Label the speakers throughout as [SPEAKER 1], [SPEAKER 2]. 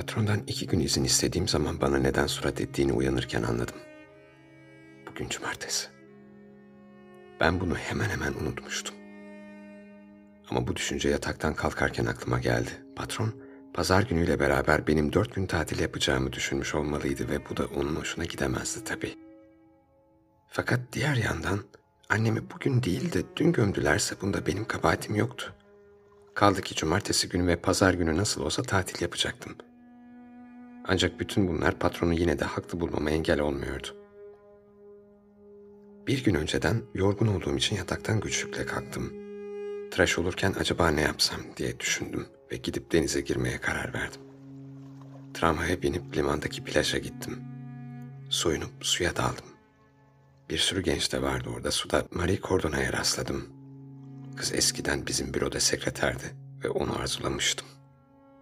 [SPEAKER 1] Patrondan iki gün izin istediğim zaman bana neden surat ettiğini uyanırken anladım. Bugün cumartesi. Ben bunu hemen hemen unutmuştum. Ama bu düşünce yataktan kalkarken aklıma geldi. Patron, pazar günüyle beraber benim dört gün tatil yapacağımı düşünmüş olmalıydı ve bu da onun hoşuna gidemezdi tabii. Fakat diğer yandan annemi bugün değil de dün gömdülerse bunda benim kabahatim yoktu. Kaldı ki cumartesi günü ve pazar günü nasıl olsa tatil yapacaktım. Ancak bütün bunlar patronu yine de haklı bulmama engel olmuyordu. Bir gün önceden yorgun olduğum için yataktan güçlükle kalktım. Tıraş olurken acaba ne yapsam diye düşündüm ve gidip denize girmeye karar verdim. Tramvaya binip limandaki plaja gittim. Soyunup suya daldım. Bir sürü genç de vardı orada suda. Marie Cordona'ya rastladım. Kız eskiden bizim büroda sekreterdi ve onu arzulamıştım.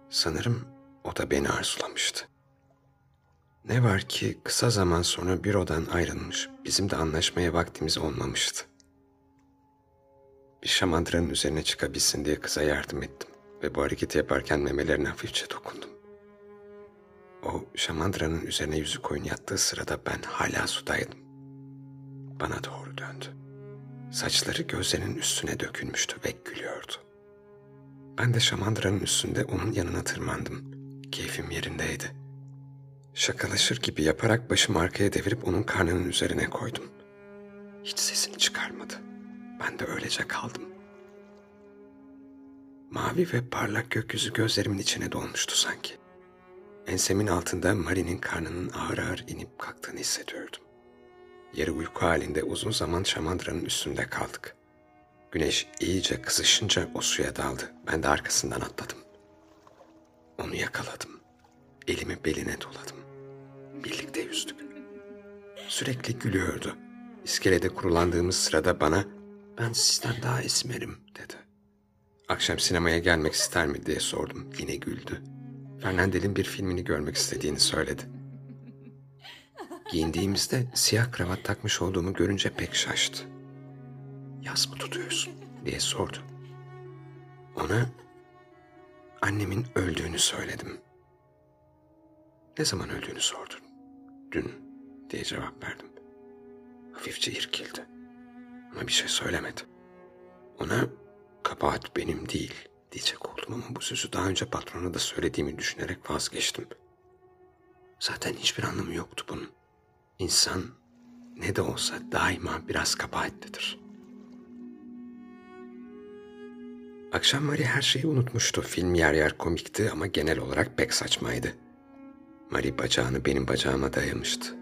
[SPEAKER 1] Sanırım o da beni arzulamıştı. Ne var ki kısa zaman sonra bürodan ayrılmış, bizim de anlaşmaya vaktimiz olmamıştı. Bir şamandıranın üzerine çıkabilsin diye kıza yardım ettim ve bu hareketi yaparken memelerine hafifçe dokundum. O şamandıranın üzerine yüzü koyun yattığı sırada ben hala sudaydım. Bana doğru döndü. Saçları gözlerinin üstüne dökülmüştü ve gülüyordu. Ben de şamandıranın üstünde onun yanına tırmandım. Keyfim yerindeydi. Şakalaşır gibi yaparak başımı arkaya devirip onun karnının üzerine koydum. Hiç sesini çıkarmadı. Ben de öylece kaldım. Mavi ve parlak gökyüzü gözlerimin içine dolmuştu sanki. Ensemin altında Marie'nin karnının ağır ağır inip kalktığını hissediyordum. Yarı uyku halinde uzun zaman şamandıranın üstünde kaldık. Güneş iyice kızışınca o suya daldı. Ben de arkasından atladım. Onu yakaladım. Elimi beline doladım. Birlikte yüzdük. Sürekli gülüyordu. İskelede kurulandığımız sırada bana ben sizden daha esmerim dedi. Akşam sinemaya gelmek ister mi diye sordum. Yine güldü. Fernandel'in bir filmini görmek istediğini söyledi. Giyindiğimizde siyah kravat takmış olduğumu görünce pek şaştı. Yaz mı tutuyorsun diye sordu. Ona annemin öldüğünü söyledim. Ne zaman öldüğünü sordun. Dün diye cevap verdim. Hafifçe irkildi. Ama bir şey söylemedi. Ona kabahat benim değil diyecek oldum ama bu sözü daha önce patrona da söylediğimi düşünerek vazgeçtim. Zaten hiçbir anlamı yoktu bunun. İnsan ne de olsa daima biraz kabahatlidir. Akşam Marie her şeyi unutmuştu. Film yer yer komikti ama genel olarak pek saçmaydı. Marie bacağını benim bacağıma dayamıştı.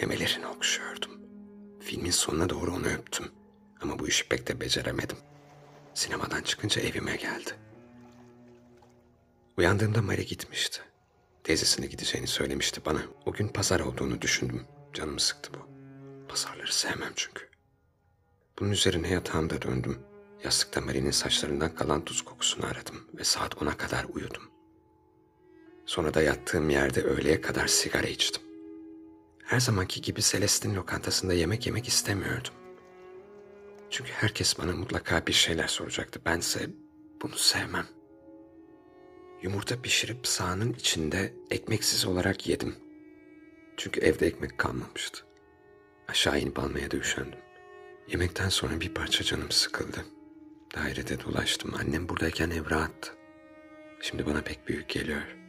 [SPEAKER 1] Memelerini okşuyordum. Filmin sonuna doğru onu öptüm. Ama bu işi pek de beceremedim. Sinemadan çıkınca evime geldi. Uyandığımda Marie gitmişti. Teyzesine gideceğini söylemişti bana. O gün pazar olduğunu düşündüm. Canımı sıktı bu. Pazarları sevmem çünkü. Bunun üzerine yatağımda döndüm. Yastıkta Marie'nin saçlarından kalan tuz kokusunu aradım ve saat 10'a kadar uyudum. Sonra da yattığım yerde öğleye kadar sigara içtim. Her zamanki gibi Celeste'in lokantasında yemek yemek istemiyordum. Çünkü herkes bana mutlaka bir şeyler soracaktı. Bense bunu sevmem. Yumurta pişirip sahanın içinde ekmeksiz olarak yedim. Çünkü evde ekmek kalmamıştı. Aşağı inip almaya da üşendim. Yemekten sonra bir parça canım sıkıldı. Dairede dolaştım. Annem buradayken ev rahattı. Şimdi bana pek büyük geliyor.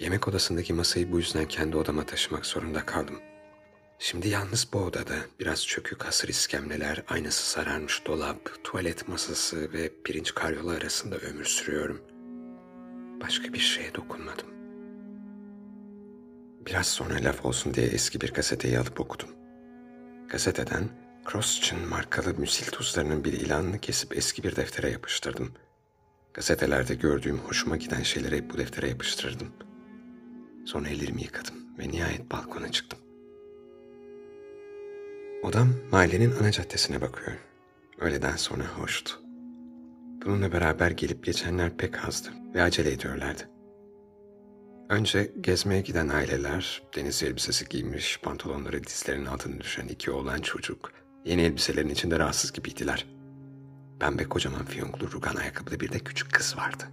[SPEAKER 1] Yemek odasındaki masayı bu yüzden kendi odama taşımak zorunda kaldım. Şimdi yalnız bu odada biraz çökük hasır iskemleler, aynası sararmış dolap, tuvalet masası ve pirinç karyola arasında ömür sürüyorum. Başka bir şeye dokunmadım. Biraz sonra laf olsun diye eski bir gazeteyi alıp okudum. Gazeteden Crosschin markalı müsil tuzlarının bir ilanını kesip eski bir deftere yapıştırdım. Gazetelerde gördüğüm hoşuma giden şeyleri bu deftere yapıştırdım. Sonra ellerimi yıkadım ve nihayet balkona çıktım. Odam mahallenin ana caddesine bakıyor. Öğleden sonra hoştu. Bununla beraber gelip geçenler pek azdı ve acele ediyorlardı. Önce gezmeye giden aileler, deniz elbisesi giymiş, pantolonları dizlerinin altına düşen iki oğlan çocuk, yeni elbiselerin içinde rahatsız gibiydiler. Pembe kocaman fiyonklu rugan ayakkabılı bir de küçük kız vardı.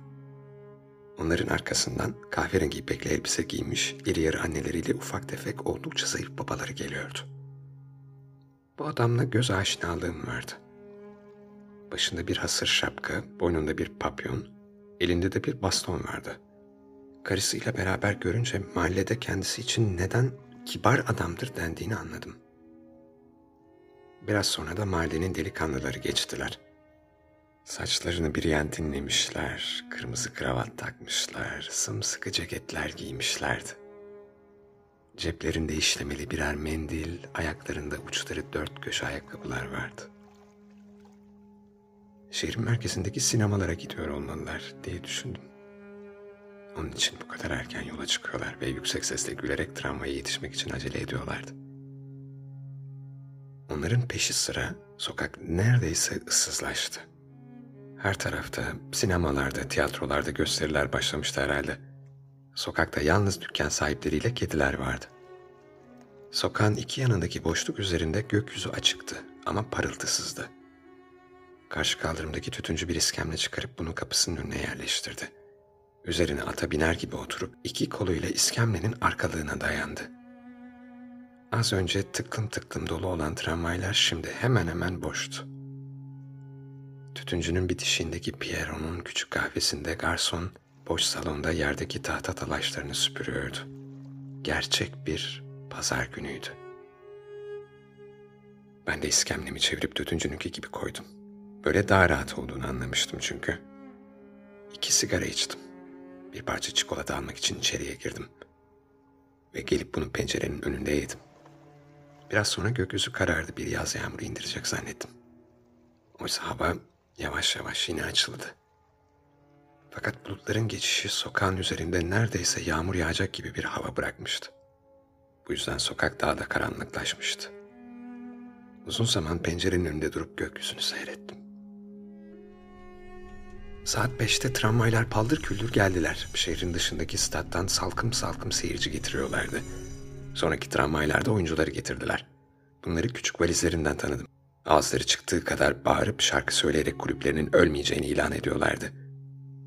[SPEAKER 1] Onların arkasından kahverengi ipekli elbise giymiş, iri yarı anneleriyle ufak tefek oldukça zayıf babaları geliyordu. Bu adamla göz aşinalığım vardı. Başında bir hasır şapka, boynunda bir papyon, elinde de bir baston vardı. Karısıyla beraber görünce mahallede kendisi için neden kibar adamdır dendiğini anladım. Biraz sonra da mahallenin delikanlıları geçtiler. Saçlarını bir yan dinlemişler, kırmızı kravat takmışlar, sımsıkı ceketler giymişlerdi. Ceplerinde işlemeli birer mendil, ayaklarında uçları dört köşe ayakkabılar vardı. Şehrin merkezindeki sinemalara gidiyor olmalılar diye düşündüm. Onun için bu kadar erken yola çıkıyorlar ve yüksek sesle gülerek tramvaya yetişmek için acele ediyorlardı. Onların peşi sıra sokak neredeyse ıssızlaştı. Her tarafta, sinemalarda, tiyatrolarda gösteriler başlamıştı herhalde. Sokakta yalnız dükkan sahipleriyle kediler vardı. Sokağın iki yanındaki boşluk üzerinde gökyüzü açıktı ama parıltısızdı. Karşı kaldırımdaki tütüncü bir iskemle çıkarıp bunu kapısının önüne yerleştirdi. Üzerine ata biner gibi oturup iki koluyla iskemlenin arkalığına dayandı. Az önce tıklım tıklım dolu olan tramvaylar şimdi hemen hemen boştu. Tütüncünün bitişiğindeki Pierro'nun küçük kahvesinde garson boş salonda yerdeki tahta talaşlarını süpürüyordu. Gerçek bir pazar günüydü. Ben de iskemlemi çevirip tütüncününki gibi koydum. Böyle daha rahat olduğunu anlamıştım çünkü. İki sigara içtim. Bir parça çikolata almak için içeriye girdim. Ve gelip bunu pencerenin önünde yedim. Biraz sonra gökyüzü karardı bir yaz yağmuru indirecek zannettim. Oysa hava yavaş yavaş yine açıldı. Fakat bulutların geçişi sokağın üzerinde neredeyse yağmur yağacak gibi bir hava bırakmıştı. Bu yüzden sokak daha da karanlıklaşmıştı. Uzun zaman pencerenin önünde durup gökyüzünü seyrettim. Saat beşte tramvaylar paldır küldür geldiler. Şehrin dışındaki stat'tan salkım salkım seyirci getiriyorlardı. Sonraki tramvaylarda oyuncuları getirdiler. Bunları küçük valizlerinden tanıdım. Ağızları çıktığı kadar bağırıp şarkı söyleyerek kulüplerinin ölmeyeceğini ilan ediyorlardı.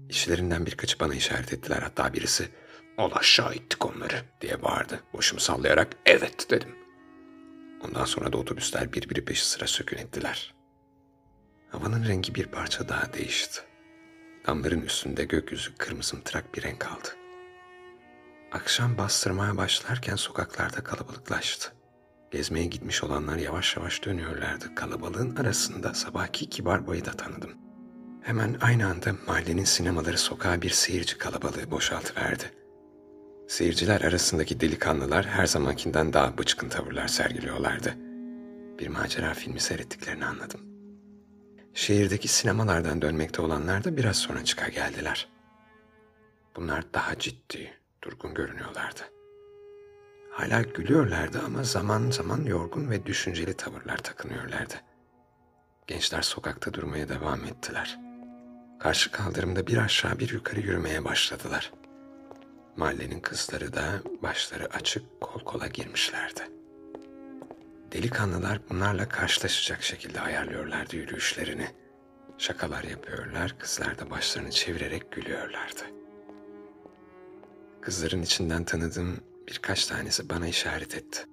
[SPEAKER 1] İşlerinden birkaçı bana işaret ettiler. Hatta birisi ''Ol aşağı ittik onları'' diye bağırdı. Başımı sallayarak ''Evet'' dedim. Ondan sonra da otobüsler birbiri peşi sıra sökün ettiler. Havanın rengi bir parça daha değişti. Damların üstünde gökyüzü kırmızımtırak bir renk aldı. Akşam bastırmaya başlarken sokaklarda kalabalıklaştı. Gezmeye gitmiş olanlar yavaş yavaş dönüyorlardı. Kalabalığın arasında sabahki kibar boyu da tanıdım. Hemen aynı anda mahallenin sinemaları sokağa bir seyirci kalabalığı boşaltıverdi. Seyirciler arasındaki delikanlılar her zamankinden daha bıçkın tavırlar sergiliyorlardı. Bir macera filmi seyrettiklerini anladım. Şehirdeki sinemalardan dönmekte olanlar da biraz sonra çıka geldiler. Bunlar daha ciddi, durgun görünüyorlardı. Hala gülüyorlardı ama zaman zaman yorgun ve düşünceli tavırlar takınıyorlardı. Gençler sokakta durmaya devam ettiler. Karşı kaldırımda bir aşağı bir yukarı yürümeye başladılar. Mahallenin kızları da başları açık kol kola girmişlerdi. Delikanlılar bunlarla karşılaşacak şekilde ayarlıyorlardı yürüyüşlerini. Şakalar yapıyorlar, kızlar da başlarını çevirerek gülüyorlardı. Kızların içinden tanıdığım birkaç tanesi bana işaret etti.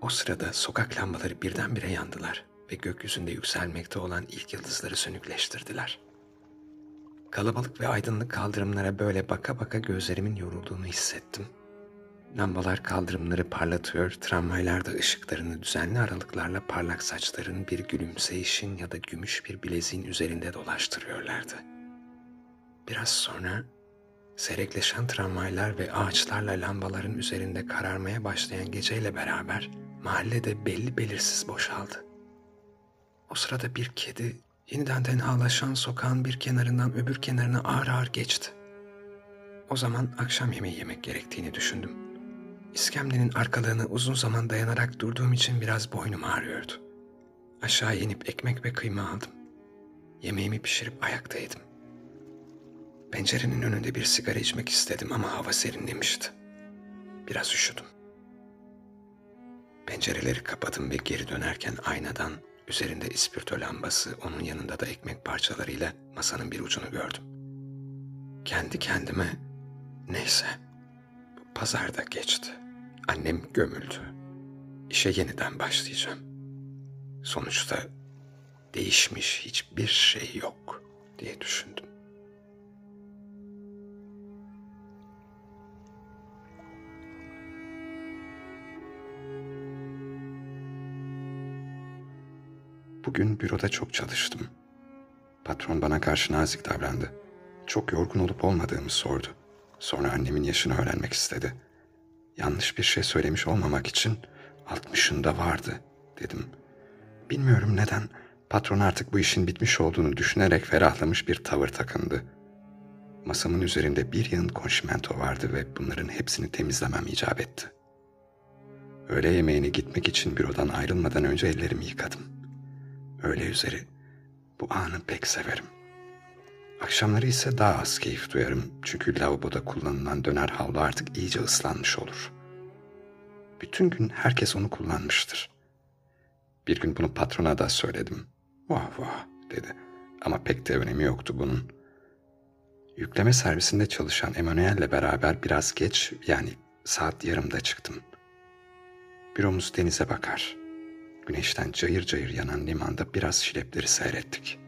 [SPEAKER 1] O sırada sokak lambaları birdenbire yandılar ve gökyüzünde yükselmekte olan ilk yıldızları sönükleştirdiler. Kalabalık ve aydınlık kaldırımlara böyle baka baka gözlerimin yorulduğunu hissettim. Lambalar kaldırımları parlatıyor, tramvaylarda ışıklarını düzenli aralıklarla parlak saçların bir gülümseyişin ya da gümüş bir bileziğin üzerinde dolaştırıyorlardı. Biraz sonra Seyrekleşen tramvaylar ve ağaçlarla lambaların üzerinde kararmaya başlayan geceyle beraber mahallede belli belirsiz boşaldı. O sırada bir kedi yeniden tenhalaşan sokağın bir kenarından öbür kenarına ağır ağır geçti. O zaman akşam yemeği yemek gerektiğini düşündüm. İskemlenin arkalığını uzun zaman dayanarak durduğum için biraz boynum ağrıyordu. Aşağı inip ekmek ve kıyma aldım. Yemeğimi pişirip ayakta. Pencerenin önünde bir sigara içmek istedim ama hava serinlemişti. Biraz üşüdüm. Pencereleri kapadım ve geri dönerken aynadan üzerinde ispirto lambası, onun yanında da ekmek parçalarıyla masanın bir ucunu gördüm. Kendi kendime Neyse. Pazarda geçti. Annem gömüldü. İşe yeniden başlayacağım. Sonuçta değişmiş hiçbir şey yok diye düşündüm. Bugün büroda çok çalıştım. Patron bana karşı nazik davrandı. Çok yorgun olup olmadığımı sordu. Sonra annemin yaşını öğrenmek istedi. Yanlış bir şey söylemiş olmamak için altmışında vardı dedim. Bilmiyorum neden patron artık bu işin bitmiş olduğunu düşünerek ferahlamış bir tavır takındı. Masamın üzerinde bir yığın konşimento vardı ve bunların hepsini temizlemem icap etti. Öğle yemeğine gitmek için bürodan ayrılmadan önce ellerimi yıkadım. Öğle üzeri bu anı pek severim. Akşamları ise daha az keyif duyarım çünkü lavaboda kullanılan döner havlu artık iyice ıslanmış olur. Bütün gün herkes onu kullanmıştır. Bir gün bunu patrona da söyledim. Vah vah dedi ama pek de önemi yoktu bunun. Yükleme servisinde çalışan Emanuel'le beraber biraz geç yani saat yarımda çıktım. Büromuz denize bakar. Güneşten cayır cayır yanan limanda biraz şilepleri seyrettik.''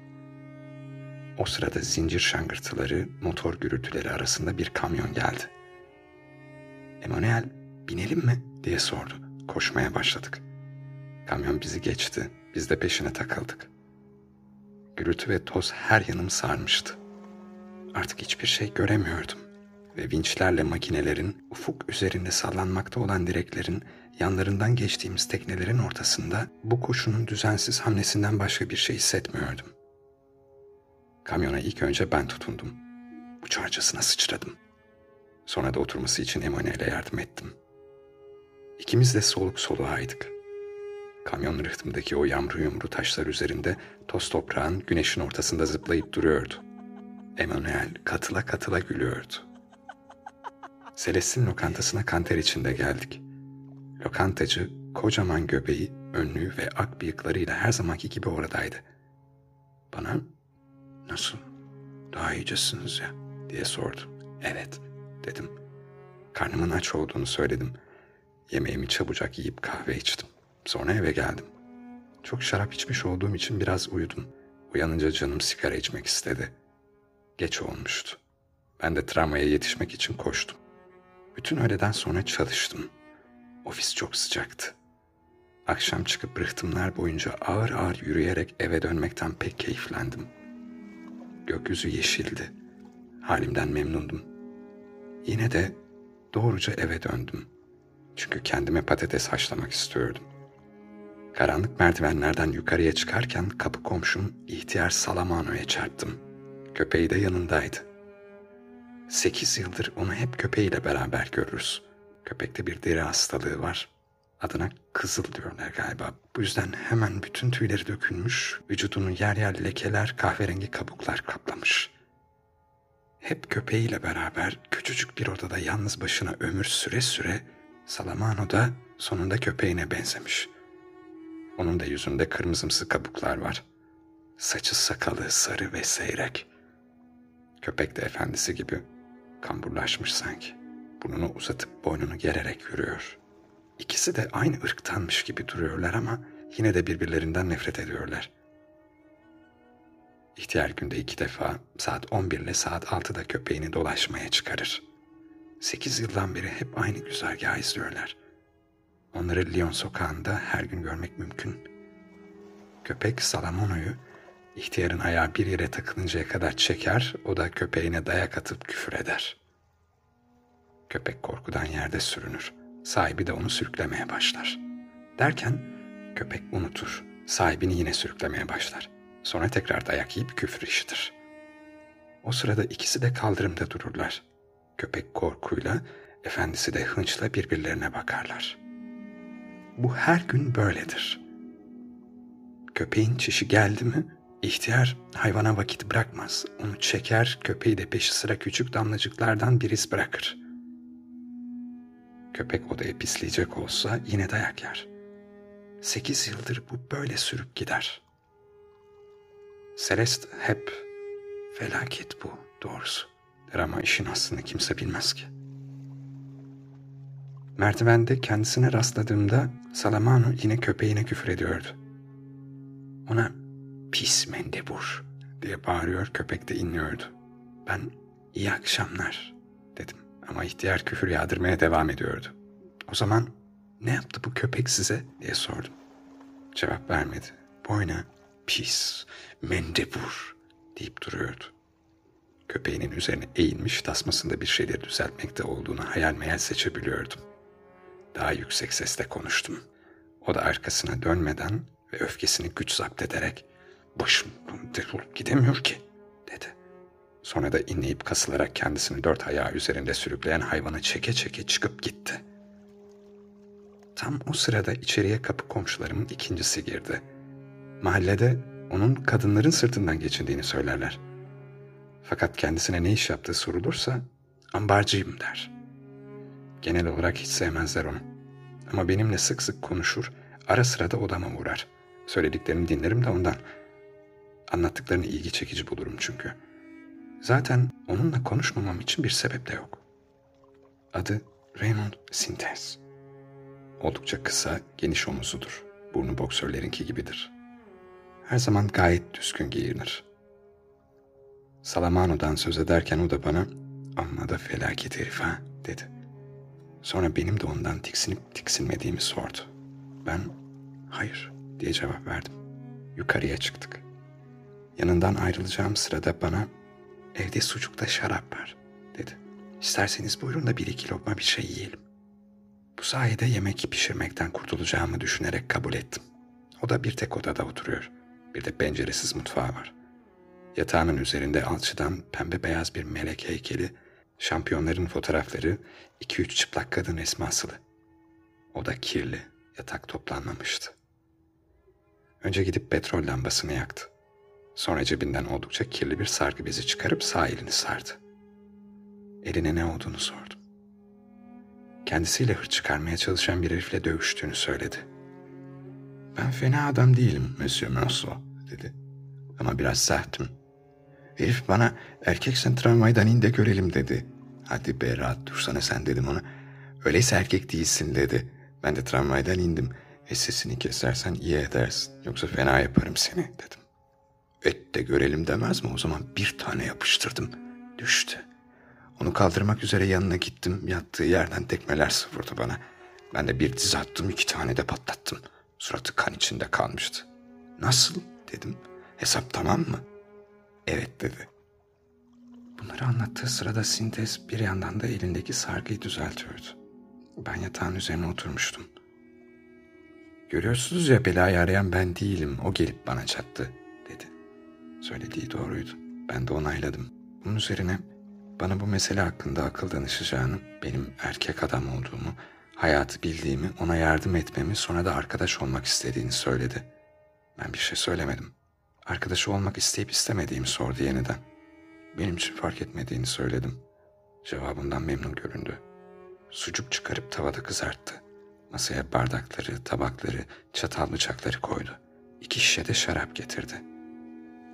[SPEAKER 1] O sırada zincir şangırtıları, motor gürültüleri arasında bir kamyon geldi. Emanuel, binelim mi? diye sordu. Koşmaya başladık. Kamyon bizi geçti. Biz de peşine takıldık. Gürültü ve toz her yanımı sarmıştı. Artık hiçbir şey göremiyordum ve vinçlerle makinelerin, ufuk üzerinde sallanmakta olan direklerin, yanlarından geçtiğimiz teknelerin ortasında bu koşunun düzensiz hamlesinden başka bir şey hissetmiyordum. Kamyona ilk önce ben tutundum. Uçarcasına sıçradım. Sonra da oturması için Emanuel'e yardım ettim. İkimiz de soluk soluğaydık. Kamyon rıhtımdaki o yamru yumru taşlar üzerinde toz toprağın güneşin ortasında zıplayıp duruyordu. Emanuel katıla katıla gülüyordu. Celestin lokantasına kanter içinde geldik. Lokantacı kocaman göbeği, önlüğü ve ak bıyıklarıyla her zamanki gibi oradaydı. Bana Nasıl? Daha iyicesiniz ya diye sordu. Evet dedim. Karnımın aç olduğunu söyledim. Yemeğimi çabucak yiyip kahve içtim. Sonra eve geldim. Çok şarap içmiş olduğum için biraz uyudum. Uyanınca canım sigara içmek istedi. Geç olmuştu. Ben de tramvaya yetişmek için koştum. Bütün öğleden sonra çalıştım. Ofis çok sıcaktı. Akşam çıkıp rıhtımlar boyunca ağır ağır yürüyerek eve dönmekten pek keyiflendim.'' Gökyüzü yeşildi. Halimden memnundum. Yine de doğruca eve döndüm. Çünkü kendime patates haşlamak istiyordum. Karanlık merdivenlerden yukarıya çıkarken kapı komşum ihtiyar Salamano'ya çarptım. Köpeği de yanındaydı. Sekiz yıldır onu hep köpeğiyle beraber görürüz. Köpekte bir deri hastalığı var. Adına kızıl diyorlar galiba. Bu yüzden hemen bütün tüyleri dökülmüş, vücudunu yer yer lekeler, kahverengi kabuklar kaplamış. Hep köpeğiyle beraber küçücük bir odada yalnız başına ömür süre süre Salamano da sonunda köpeğine benzemiş. Onun da yüzünde kırmızımsı kabuklar var. Saçı sakalı sarı ve seyrek. Köpek de efendisi gibi kamburlaşmış sanki. Burnunu uzatıp boynunu gererek yürüyor.'' İkisi de aynı ırktanmış gibi duruyorlar ama yine de birbirlerinden nefret ediyorlar. İhtiyar günde iki defa saat 11 ile saat 6'da köpeğini dolaşmaya çıkarır. Sekiz yıldan beri hep aynı güzergahı izliyorlar. Onları Lyon sokağında her gün görmek mümkün. Köpek Salamono'yu ihtiyarın ayağı bir yere takılıncaya kadar çeker, o da köpeğine dayak atıp küfür eder. Köpek korkudan yerde sürünür. Sahibi de onu sürüklemeye başlar. Derken köpek unutur. Sahibini yine sürüklemeye başlar. Sonra tekrar dayak yiyip küfür işitir. O sırada ikisi de kaldırımda dururlar. Köpek korkuyla, efendisi de hınçla birbirlerine bakarlar. Bu her gün böyledir. Köpeğin çişi geldi mi, ihtiyar hayvana vakit bırakmaz. Onu çeker, köpeği de peşi sıra küçük damlacıklardan bir iz bırakır.'' Köpek odaya pisleyecek olsa yine dayak yer. Sekiz yıldır bu böyle sürüp gider. Celeste hep felaket bu doğrusu Der ama işin aslını kimse bilmez ki. Merdivende kendisine rastladığımda Salamano yine köpeğine küfür ediyordu. Ona pis mendebur diye bağırıyor köpek de inliyordu. Ben iyi akşamlar ama ihtiyar küfür yağdırmaya devam ediyordu. O zaman ne yaptı bu köpek size diye sordum. Cevap vermedi. Boyna pis, mendebur deyip duruyordu. Köpeğinin üzerine eğilmiş tasmasında bir şeyleri düzeltmekte olduğunu hayal meyal seçebiliyordum. Daha yüksek sesle konuştum. O da arkasına dönmeden ve öfkesini güç zapt ederek başımdan defolup gidemiyor ki dedi. Sonra da inleyip kasılarak kendisini dört ayağı üzerinde sürükleyen hayvanı çeke çeke çıkıp gitti. Tam o sırada içeriye kapı komşularımın ikincisi girdi. Mahallede onun kadınların sırtından geçindiğini söylerler. Fakat kendisine ne iş yaptığı sorulursa ambarcıyım der. Genel olarak hiç sevmezler onu. Ama benimle sık sık konuşur, ara sıra da odama uğrar. Söylediklerini dinlerim de ondan. Anlattıklarını ilgi çekici bulurum çünkü. Zaten onunla konuşmamam için bir sebep de yok. Adı Raymond Sintes. Oldukça kısa, geniş omuzludur. Burnu boksörlerinki gibidir. Her zaman gayet düzgün giyinir. Salamano'dan söz ederken o da bana amma da felaket herif ha dedi. Sonra benim de ondan tiksinip tiksinmediğimi sordu. Ben hayır diye cevap verdim. Yukarıya çıktık. Yanından ayrılacağım sırada bana evde sucukta şarap var dedi. İsterseniz buyurun da bir iki lokma bir şey yiyelim. Bu sayede yemek pişirmekten kurtulacağımı düşünerek kabul ettim. O da bir tek odada oturuyor. Bir de penceresiz mutfağı var. Yatağının üzerinde alçıdan pembe beyaz bir melek heykeli, şampiyonların fotoğrafları, iki üç çıplak kadın resmi asılı. O da kirli, yatak toplanmamıştı. Önce gidip petrol lambasını yaktı. Sonra cebinden oldukça kirli bir sargı bezi çıkarıp sağ elini sardı. Eline ne olduğunu sordum. Kendisiyle hır çıkarmaya çalışan bir herifle dövüştüğünü söyledi. Ben fena adam değilim Monsieur Merceau dedi. Ama biraz sertim. Herif bana erkeksen tramvaydan in de görelim dedi. Hadi be rahat dursana sen dedim ona. Öyleyse erkek değilsin dedi. Ben de tramvaydan indim. E sesini kesersen iyi edersin. Yoksa fena yaparım seni dedim. Et de görelim demez mi? O zaman bir tane yapıştırdım. Düştü. Onu kaldırmak üzere yanına gittim. Yattığı yerden tekmeler sıvırdı bana. Ben de bir diz attım iki tane de patlattım. Suratı kan içinde kalmıştı. Nasıl dedim. Hesap tamam mı? Evet dedi. Bunları anlattığı sırada Sintes bir yandan da elindeki sargıyı düzeltiyordu. Ben yatağın üzerine oturmuştum. Görüyorsunuz ya belayı arayan ben değilim. O gelip bana çattı. Söylediği doğruydu. Ben de onayladım. Bunun üzerine bana bu mesele hakkında akıl danışacağını, benim erkek adam olduğumu, hayatı bildiğimi, ona yardım etmemi, sonra da arkadaş olmak istediğini söyledi. Ben bir şey söylemedim. Arkadaşı olmak isteyip istemediğimi sordu yeniden. Benim için fark etmediğini söyledim. Cevabından memnun göründü. Sucuk çıkarıp tavada kızarttı. Masaya bardakları, tabakları, çatal bıçakları koydu. İki şişe de şarap getirdi.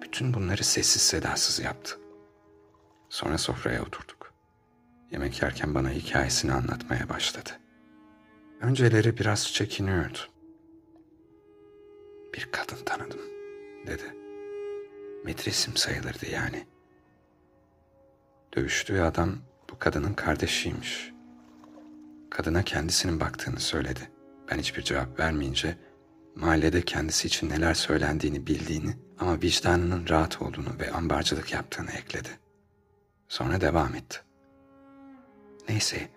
[SPEAKER 1] Bütün bunları sessiz sedasız yaptı. Sonra sofraya oturduk. Yemek yerken bana hikayesini anlatmaya başladı. Önceleri biraz çekiniyordu. Bir kadın tanıdım, dedi. Metresim sayılırdı yani. Dövüştüğü adam bu kadının kardeşiymiş. Kadına kendisinin baktığını söyledi. Ben hiçbir cevap vermeyince mahallede kendisi için neler söylendiğini bildiğini ama vicdanının rahat olduğunu ve ambarcılık yaptığını ekledi. Sonra devam etti. Neyse,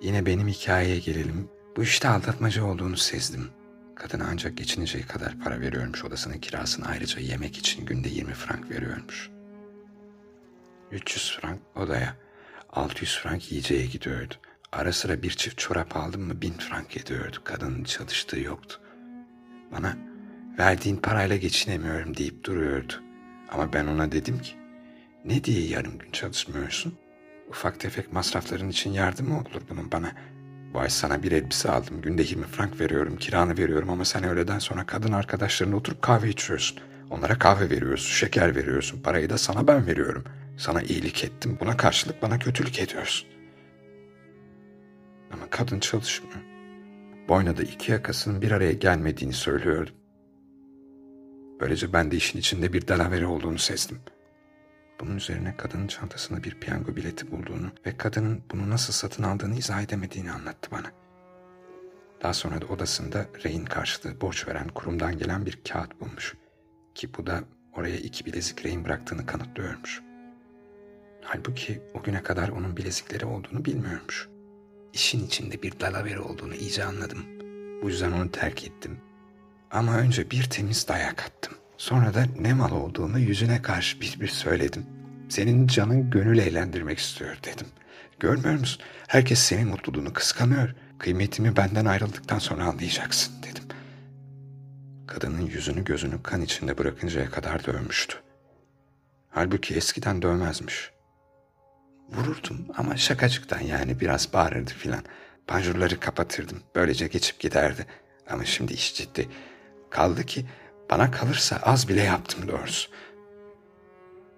[SPEAKER 1] yine benim hikayeye gelelim. Bu işte aldatmaca olduğunu sezdim. Kadına ancak geçineceği kadar para veriyormuş odasının kirasını ayrıca yemek için günde 20 frank veriyormuş. 300 frank odaya, 600 frank yiyeceğe gidiyordu. Ara sıra bir çift çorap aldım mı bin frank ediyordu. Kadının çalıştığı yoktu. Bana verdiğin parayla geçinemiyorum deyip duruyordu. Ama ben ona dedim ki ne diye yarım gün çalışmıyorsun? Ufak tefek masrafların için yardım mı olur bunun bana? Bu ay sana bir elbise aldım. Günde 20 frank veriyorum, kiranı veriyorum ama sen öğleden sonra kadın arkadaşlarınla oturup kahve içiyorsun. Onlara kahve veriyorsun, şeker veriyorsun. Parayı da sana ben veriyorum. Sana iyilik ettim. Buna karşılık bana kötülük ediyorsun. Ama kadın çalışmıyor. Boynada iki yakasının bir araya gelmediğini söylüyordu. Böylece ben de işin içinde bir dalavere olduğunu sezdim. Bunun üzerine kadının çantasında bir piyango bileti bulduğunu ve kadının bunu nasıl satın aldığını izah edemediğini anlattı bana. Daha sonra da odasında rehin karşılığı borç veren kurumdan gelen bir kağıt bulmuş. Ki bu da oraya iki bilezik rehin bıraktığını kanıtlıyormuş. Halbuki o güne kadar onun bilezikleri olduğunu bilmiyormuş. İşin içinde bir dalavere olduğunu iyice anladım. Bu yüzden onu terk ettim. Ama önce bir temiz dayak attım. Sonra da ne mal olduğunu yüzüne karşı bir bir söyledim. Senin canın gönül eğlendirmek istiyor dedim. Görmüyor musun? Herkes senin mutluluğunu kıskanıyor. Kıymetimi benden ayrıldıktan sonra anlayacaksın dedim. Kadının yüzünü gözünü kan içinde bırakıncaya kadar dövmüştü. Halbuki eskiden dövmezmiş. Vururdum ama şakacıktan yani biraz bağırırdı filan. Panjurları kapatırdım. Böylece geçip giderdi. Ama şimdi iş ciddi. Kaldı ki bana kalırsa az bile yaptım doğrusu.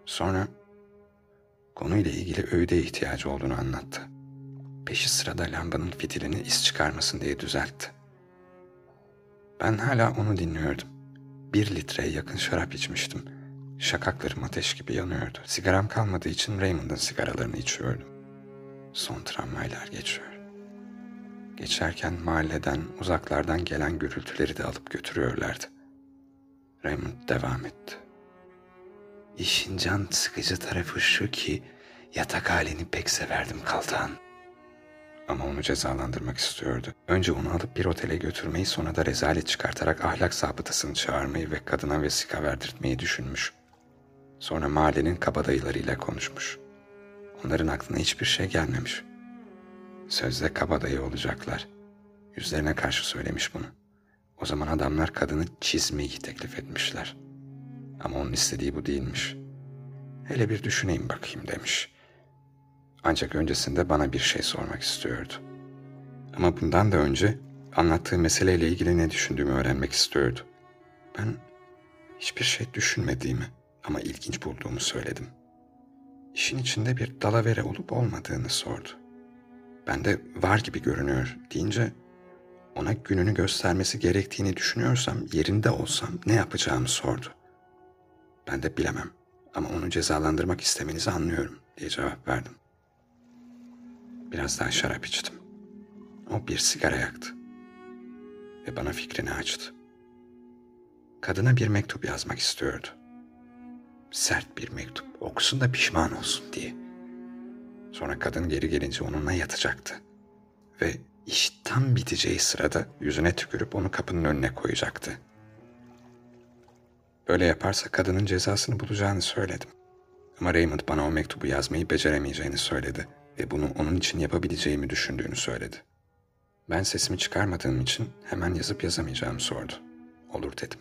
[SPEAKER 1] Sonra konuyla ilgili öğüde ihtiyacı olduğunu anlattı. Peşi sırada lambanın fitilini is çıkarmasın diye düzeltti. Ben hala onu dinliyordum. Bir litreye yakın şarap içmiştim. Şakaklarım ateş gibi yanıyordu. Sigaram kalmadığı için Raymond'ın sigaralarını içiyordum. Son tramvaylar geçiyor. Geçerken mahalleden, uzaklardan gelen gürültüleri de alıp götürüyorlardı. Raymond devam etti. İşin can sıkıcı tarafı şu ki yatak halini pek severdim Kaltan. Ama onu cezalandırmak istiyordu. Önce onu alıp bir otele götürmeyi sonra da rezalet çıkartarak ahlak sabıtasını çağırmayı ve kadına vesika verdirtmeyi düşünmüş. Sonra mahallenin kabadayılarıyla konuşmuş. Onların aklına hiçbir şey gelmemiş. Sözde kabadayı olacaklar. Yüzlerine karşı söylemiş bunu. O zaman adamlar kadını çizmeyi teklif etmişler. Ama onun istediği bu değilmiş. Hele bir düşüneyim bakayım demiş. Ancak öncesinde bana bir şey sormak istiyordu. Ama bundan da önce anlattığı meseleyle ilgili ne düşündüğümü öğrenmek istiyordu. Ben hiçbir şey düşünmediğimi ama ilginç bulduğumu söyledim. İşin içinde bir dalavere olup olmadığını sordu. Ben de var gibi görünüyor deyince ona gününü göstermesi gerektiğini düşünüyorsam yerinde olsam ne yapacağımı sordu. Ben de bilemem ama onu cezalandırmak istemenizi anlıyorum diye cevap verdim. Biraz daha şarap içtim. O bir sigara yaktı. Ve bana fikrini açtı. Kadına bir mektup yazmak istiyordu. Sert bir mektup, okusun da pişman olsun diye. Sonra kadın geri gelince onunla yatacaktı. Ve iş tam biteceği sırada yüzüne tükürüp onu kapının önüne koyacaktı. Böyle yaparsa kadının cezasını bulacağını söyledim. Ama Raymond bana o mektubu yazmayı beceremeyeceğini söyledi ve bunu onun için yapabileceğimi düşündüğünü söyledi. Ben sesimi çıkarmadığım için hemen yazıp yazamayacağımı sordu. Olur dedim.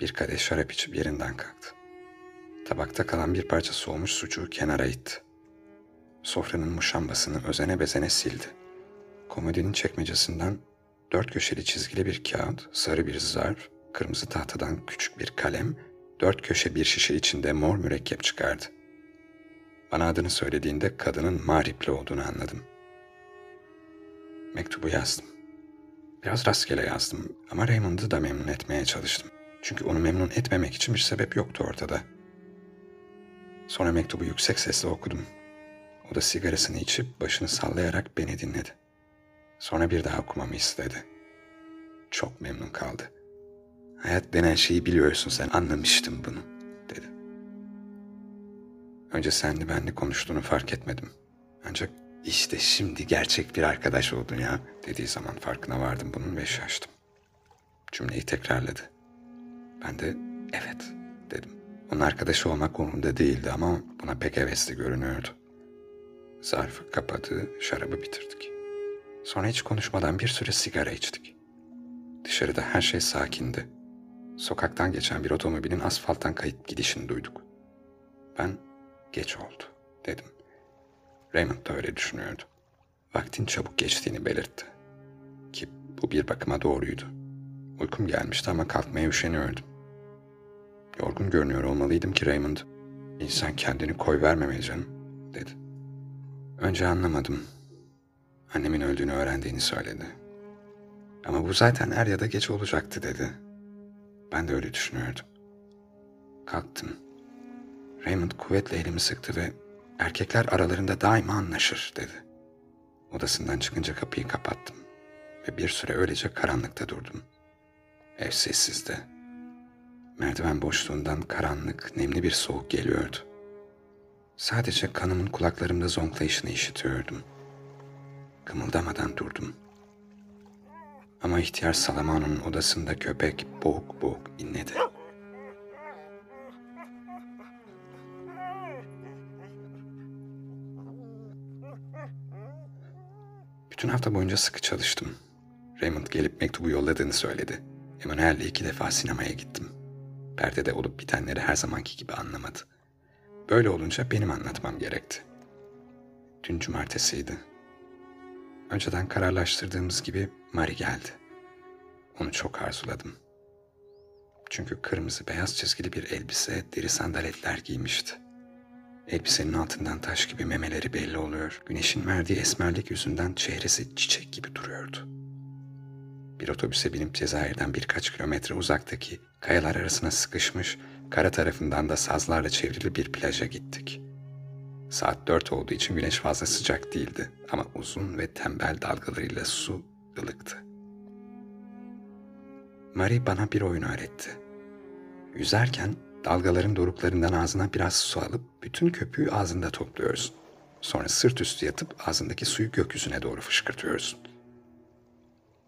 [SPEAKER 1] Bir kadeh şarap içip yerinden kalktı. Tabakta kalan bir parça soğumuş sucuğu kenara itti. Sofranın muşambasını özene bezene sildi. Komodinin çekmecesinden dört köşeli çizgili bir kağıt, sarı bir zarf, kırmızı tahtadan küçük bir kalem, dört köşe bir şişe içinde mor mürekkep çıkardı. Bana adını söylediğinde kadının Maripli olduğunu anladım. Mektubu yazdım. Biraz rastgele yazdım ama Raymond'ı da memnun etmeye çalıştım. Çünkü onu memnun etmemek için bir sebep yoktu ortada. Sonra mektubu yüksek sesle okudum. O da sigarasını içip başını sallayarak beni dinledi. Sonra bir daha okumamı istedi. Çok memnun kaldı. Hayat denen şeyi biliyorsun sen anlamıştım bunu dedi. Önce senli benli konuştuğunu fark etmedim. Ancak işte şimdi gerçek bir arkadaş oldun ya dediği zaman farkına vardım bunun ve şaştım. Cümleyi tekrarladı. Ben de evet dedim. Onun arkadaşı olmak umurumda değildi ama buna pek hevesli görünüyordu. Zarfı kapadı, şarabı bitirdik. Sonra hiç konuşmadan bir süre sigara içtik. Dışarıda her şey sakindi. Sokaktan geçen bir otomobilin asfalttan kayıp gidişini duyduk. Ben geç oldu dedim. Raymond da öyle düşünüyordu. Vaktin çabuk geçtiğini belirtti. Ki bu bir bakıma doğruydu. Uykum gelmişti ama kalkmaya üşeniyordum. Yorgun görünüyor olmalıydım ki Raymond, İnsan kendini koy vermemeli canım, dedi. Önce anlamadım. Annemin öldüğünü öğrendiğini söyledi. Ama bu zaten er ya da geç olacaktı dedi. Ben de öyle düşünüyordum. Kalktım. Raymond kuvvetle elimi sıktı ve erkekler aralarında daima anlaşır dedi. Odasından çıkınca kapıyı kapattım ve bir süre öylece karanlıkta durdum. Ev sessizdi. Merdiven boşluğundan karanlık, nemli bir soğuk geliyordu. Sadece kanımın kulaklarımda zonklayışını işitiyordum. Kımıldamadan durdum. Ama ihtiyar Salaman'ın odasında köpek boğuk boğuk inledi. Bütün hafta boyunca sıkı çalıştım. Raymond gelip mektubu yolladığını söyledi. Emanuel'le iki defa sinemaya gittim. Perdede olup bitenleri her zamanki gibi anlamadı. Böyle olunca benim anlatmam gerekti. Dün cumartesiydi. Önceden kararlaştırdığımız gibi Mari geldi. Onu çok arzuladım. Çünkü kırmızı beyaz çizgili bir elbise, deri sandaletler giymişti. Elbisenin altından taş gibi memeleri belli oluyor. Güneşin verdiği esmerlik yüzünden çehresi çiçek gibi duruyordu. Bir otobüse binip Cezayir'den birkaç kilometre uzaktaki kayalar arasına sıkışmış, kara tarafından da sazlarla çevrili bir plaja gittik. Saat dört olduğu için güneş fazla sıcak değildi ama uzun ve tembel dalgalarıyla su ılıktı. Marie bana bir oyun öğretti. Yüzerken dalgaların doruklarından ağzına biraz su alıp bütün köpüğü ağzında topluyorsun. Sonra sırt üstü yatıp ağzındaki suyu gökyüzüne doğru fışkırtıyorsun.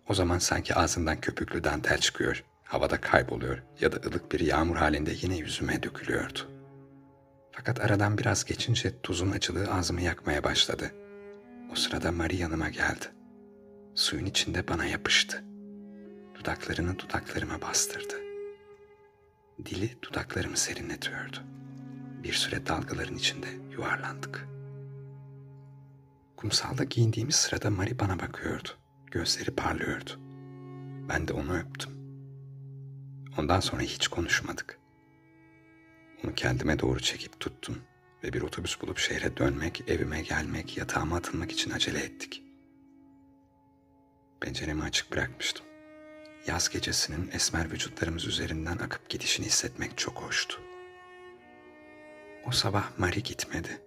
[SPEAKER 1] O zaman sanki ağzından köpüklü dantel çıkıyor, havada kayboluyor ya da ılık bir yağmur halinde yine yüzüme dökülüyordu. Fakat aradan biraz geçince tuzun acılığı ağzımı yakmaya başladı. O sırada Marie yanıma geldi. Suyun içinde bana yapıştı. Dudaklarını dudaklarıma bastırdı. Dili dudaklarımı serinletiyordu. Bir süre dalgaların içinde yuvarlandık. Kumsalda giyindiğimiz sırada Marie bana bakıyordu. Gözleri parlıyordu. Ben de onu öptüm. Ondan sonra hiç konuşmadık. Onu kendime doğru çekip tuttum ve bir otobüs bulup şehre dönmek, evime gelmek, yatağıma atılmak için acele ettik. Penceremi açık bırakmıştım. Yaz gecesinin esmer vücutlarımız üzerinden akıp gidişini hissetmek çok hoştu. O sabah Marie gitmedi.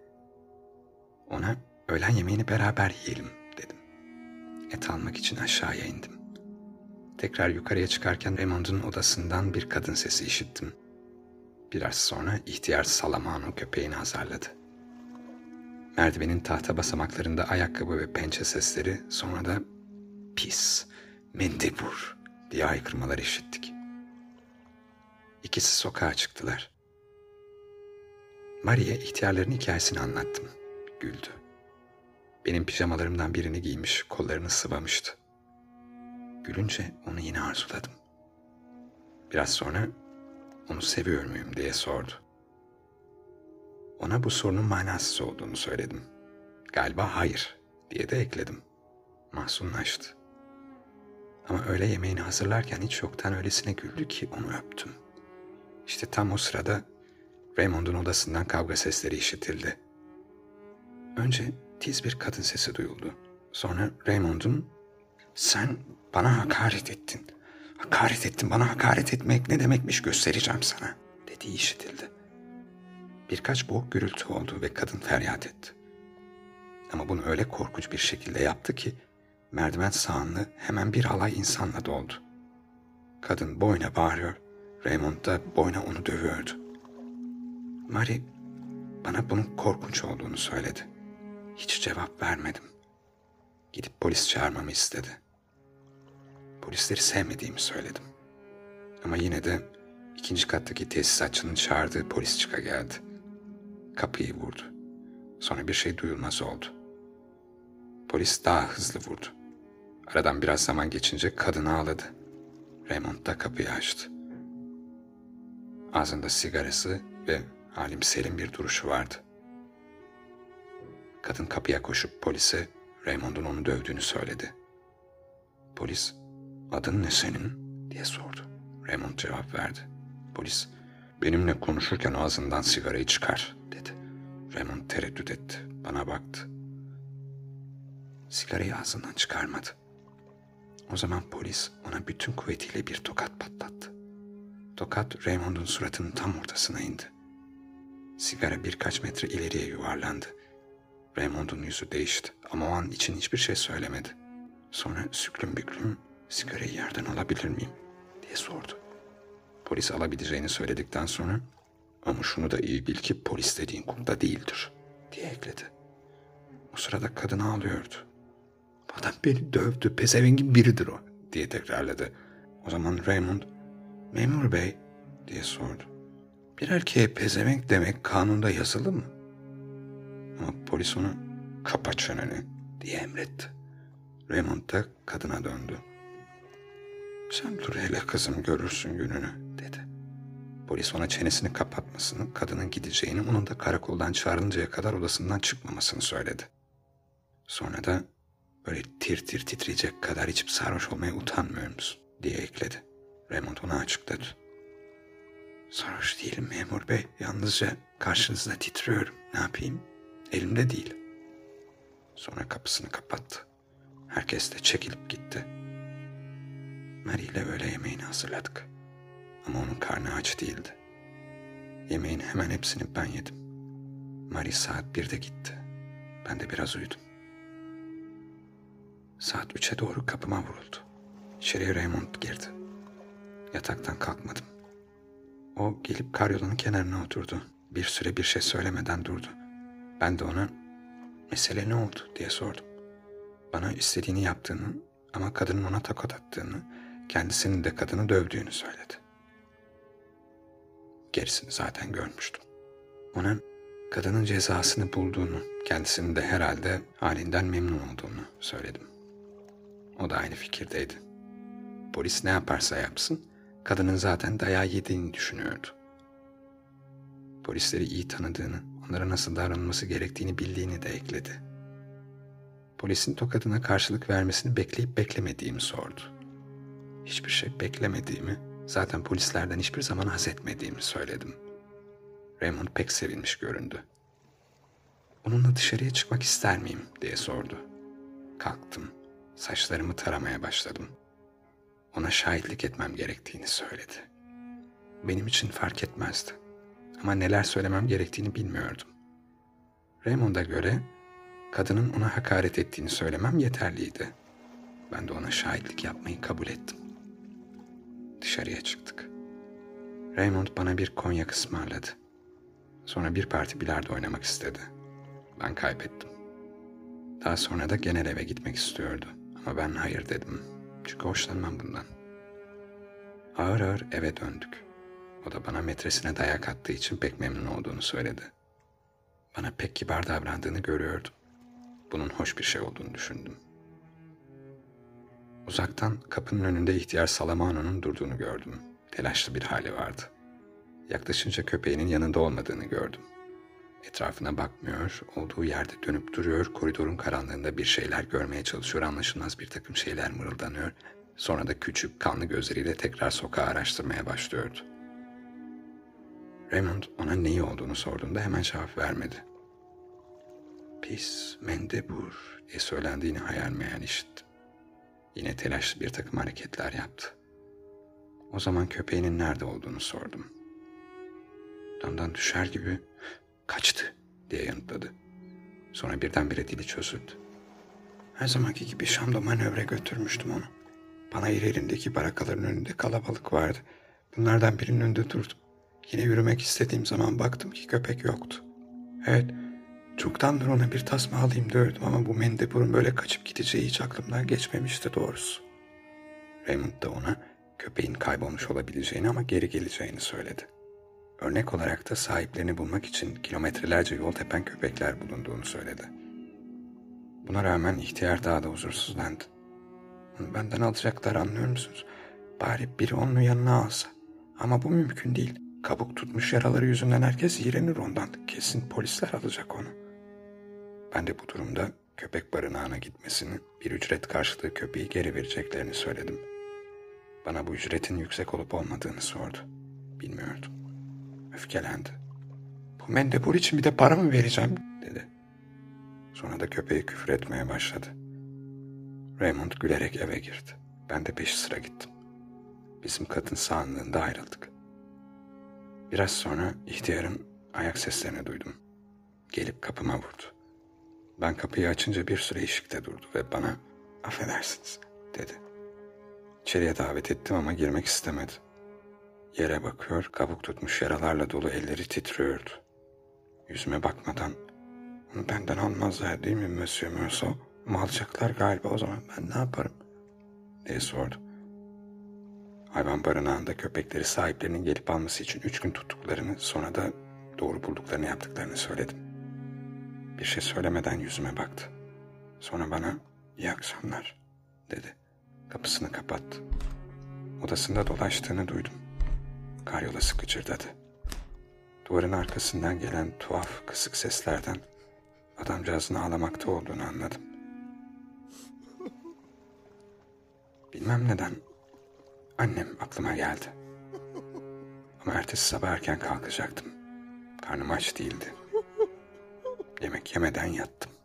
[SPEAKER 1] Ona öğlen yemeğini beraber yiyelim dedim. Et almak için aşağıya indim. Tekrar yukarıya çıkarken Raymond'un odasından bir kadın sesi işittim. Biraz sonra ihtiyar Salamano köpeğini azarladı. Merdivenin tahta basamaklarında ayakkabı ve pençe sesleri sonra da pis, mendebur diye haykırmalar işittik. İkisi sokağa çıktılar. Marie ihtiyarların hikayesini anlattım. Güldü. Benim pijamalarımdan birini giymiş, kollarını sıvamıştı. Gülünce onu yine arzuladım. Biraz sonra onu seviyor muyum diye sordu. Ona bu sorunun manasız olduğunu söyledim. Galiba hayır diye de ekledim. Mahzunlaştı. Ama öğle yemeğini hazırlarken hiç yoktan öylesine güldü ki onu öptüm. İşte tam o sırada Raymond'un odasından kavga sesleri işitildi. Önce tiz bir kadın sesi duyuldu. Sonra Raymond'un sen bana hakaret ettin. Hakaret ettin bana hakaret etmek ne demekmiş göstereceğim sana dediği işitildi. Birkaç boğuk gürültü oldu ve kadın feryat etti. Ama bunu öyle korkunç bir şekilde yaptı ki merdiven sağanlı hemen bir alay insanla doldu. Kadın boyna bağırıyor, Raymond da boyna onu dövüyordu. Marie bana bunun korkunç olduğunu söyledi. Hiç cevap vermedim. Gidip polis çağırmamı istedi. Polisleri sevmediğimi söyledim. Ama yine de ikinci kattaki tesisatçının çağırdığı polis çıka geldi. Kapıyı vurdu. Sonra bir şey duyulmaz oldu. Polis daha hızlı vurdu. Aradan biraz zaman geçince kadın ağladı. Raymond da kapıyı açtı. Ağzında sigarası ve halim selim bir duruşu vardı. Kadın kapıya koşup polise Raymond'un onu dövdüğünü söyledi. Polis, adın ne senin diye sordu. Raymond cevap verdi. Polis, benimle konuşurken ağzından sigarayı çıkar dedi. Raymond tereddüt etti. Bana baktı. Sigarayı ağzından çıkarmadı. O zaman polis ona bütün kuvvetiyle bir tokat patlattı. Tokat Raymond'un suratının tam ortasına indi. Sigara birkaç metre ileriye yuvarlandı. Raymond'un yüzü değişti ama o an için hiçbir şey söylemedi. Sonra süklüm büklüm sigarayı yerden alabilir miyim diye sordu. Polis alabileceğini söyledikten sonra ama şunu da iyi bil ki polis dediğin kumda değildir diye ekledi. O sırada kadın ağlıyordu. Adam beni dövdü, pezevengin biridir o diye tekrarladı. O zaman Raymond, memur bey diye sordu. Bir erkeğe pezevenk demek kanunda yazılı mı? Ama polis ona kapat çeneni diye emretti. Raymond da kadına döndü. Sen dur hele kızım görürsün gününü dedi. Polis ona çenesini kapatmasını, kadının gideceğini, onun da karakoldan çağrılıncaya kadar odasından çıkmamasını söyledi. Sonra da böyle tir tir titreyecek kadar içip sarhoş olmaya utanmıyor musun diye ekledi. Raymond ona açıkladı. Sarhoş değilim memur bey. Yalnızca karşınızda titriyorum. Ne yapayım? Elimde değil. Sonra kapısını kapattı. Herkes de çekilip gitti. Mary ile öğle yemeğini hazırladık. Ama onun karnı aç değildi. Yemeğin hemen hepsini ben yedim. Mary saat birde gitti. Ben de biraz uyudum. Saat üçe doğru kapıma vuruldu. İçeriye Raymond girdi. Yataktan kalkmadım. O gelip karyolanın kenarına oturdu. Bir süre bir şey söylemeden durdu. Ben de ona mesele ne oldu diye sordum. Bana istediğini yaptığını ama kadının ona tokat attığını, kendisinin de kadını dövdüğünü söyledi. Gerisini zaten görmüştüm. Ona kadının cezasını bulduğunu, kendisinin de herhalde halinden memnun olduğunu söyledim. O da aynı fikirdeydi. Polis ne yaparsa yapsın, kadının zaten dayağı yediğini düşünüyordu. Polisleri iyi tanıdığını, onlara nasıl davranılması gerektiğini bildiğini de ekledi. Polisin tokadına karşılık vermesini bekleyip beklemediğimi sordu. Hiçbir şey beklemediğimi, zaten polislerden hiçbir zaman haz etmediğimi söyledim. Raymond pek sevinmiş göründü. Onunla dışarıya çıkmak ister miyim diye sordu. Kalktım, saçlarımı taramaya başladım. Ona şahitlik etmem gerektiğini söyledi. Benim için fark etmezdi. Ama neler söylemem gerektiğini bilmiyordum. Raymond'a göre kadının ona hakaret ettiğini söylemem yeterliydi. Ben de ona şahitlik yapmayı kabul ettim. Dışarıya çıktık. Raymond bana bir konyak ısmarladı. Sonra bir parti bilardo oynamak istedi. Ben kaybettim. Daha sonra da genel eve gitmek istiyordu. Ama ben hayır dedim. Çünkü hoşlanmam bundan. Ağır ağır eve döndük. O da bana metresine dayak attığı için pek memnun olduğunu söyledi. Bana pek kibar davrandığını görüyordum. Bunun hoş bir şey olduğunu düşündüm. Uzaktan kapının önünde ihtiyar Salamano'nun durduğunu gördüm. Telaşlı bir hali vardı. Yaklaşınca köpeğinin yanında olmadığını gördüm. Etrafına bakmıyor, olduğu yerde dönüp duruyor, koridorun karanlığında bir şeyler görmeye çalışıyor, anlaşılmaz bir takım şeyler mırıldanıyor. Sonra da küçük, kanlı gözleriyle tekrar sokağı araştırmaya başlıyordu. Raymond ona neyi olduğunu sorduğunda hemen cevap vermedi. Pis, mendebur diye söylendiğini hayal meyal işitti. Yine telaşlı bir takım hareketler yaptı. O zaman köpeğinin nerede olduğunu sordum. Damdan düşer gibi kaçtı diye yanıtladı. Sonra birdenbire dili çözüldü. Her zamanki gibi Şam'da manevra götürmüştüm onu. Bana elindeki barakaların önünde kalabalık vardı. Bunlardan birinin önünde durdum. Yine yürümek istediğim zaman baktım ki köpek yoktu. Evet, çoktandır ona bir tasma alayım diyordum ama bu mendeburun böyle kaçıp gideceği hiç aklımdan geçmemişti doğrusu. Raymond da ona köpeğin kaybolmuş olabileceğini ama geri geleceğini söyledi. Örnek olarak da sahiplerini bulmak için kilometrelerce yol tepen köpekler bulunduğunu söyledi. Buna rağmen ihtiyar daha da huzursuzlandı. Onu benden alacaklar anlıyor musunuz? Bari biri onun yanına alsa. Ama bu mümkün değil. Kabuk tutmuş yaraları yüzünden herkes iğrenir ondan. Kesin polisler alacak onu. Ben de bu durumda köpek barınağına gitmesini, bir ücret karşılığı köpeği geri vereceklerini söyledim. Bana bu ücretin yüksek olup olmadığını sordu. Bilmiyordum. Öfkelendi. Bu mendebur için bir de para mı vereceğim dedi. Sonra da köpeği küfür etmeye başladı. Raymond gülerek eve girdi. Ben de peşi sıra gittim. Bizim kadın sağlığında ayrıldık. Biraz sonra ihtiyarın ayak seslerini duydum. Gelip kapıma vurdu. Ben kapıyı açınca bir süre eşikte durdu ve bana affedersiniz dedi. İçeriye davet ettim ama girmek istemedi. Yere bakıyor, kabuk tutmuş yaralarla dolu elleri titriyordu. Yüzüme bakmadan, benden almazlar değil mi Monsieur Meursault? Ama galiba o zaman ben ne yaparım? diye sordu. Hayvan barınağında köpekleri sahiplerinin gelip alması için üç gün tuttuklarını sonra da doğru bulduklarını yaptıklarını söyledim. Bir şey söylemeden yüzüme baktı. Sonra bana iyi akşamlar dedi. Kapısını kapattı. Odasında dolaştığını duydum. Karyolası gıcırdadı. Duvarın arkasından gelen tuhaf kısık seslerden adamcağızın ağlamakta olduğunu anladım. Bilmem neden annem aklıma geldi. Ama ertesi sabah erken kalkacaktım. Karnım aç değildi. Yemek yemeden yattım.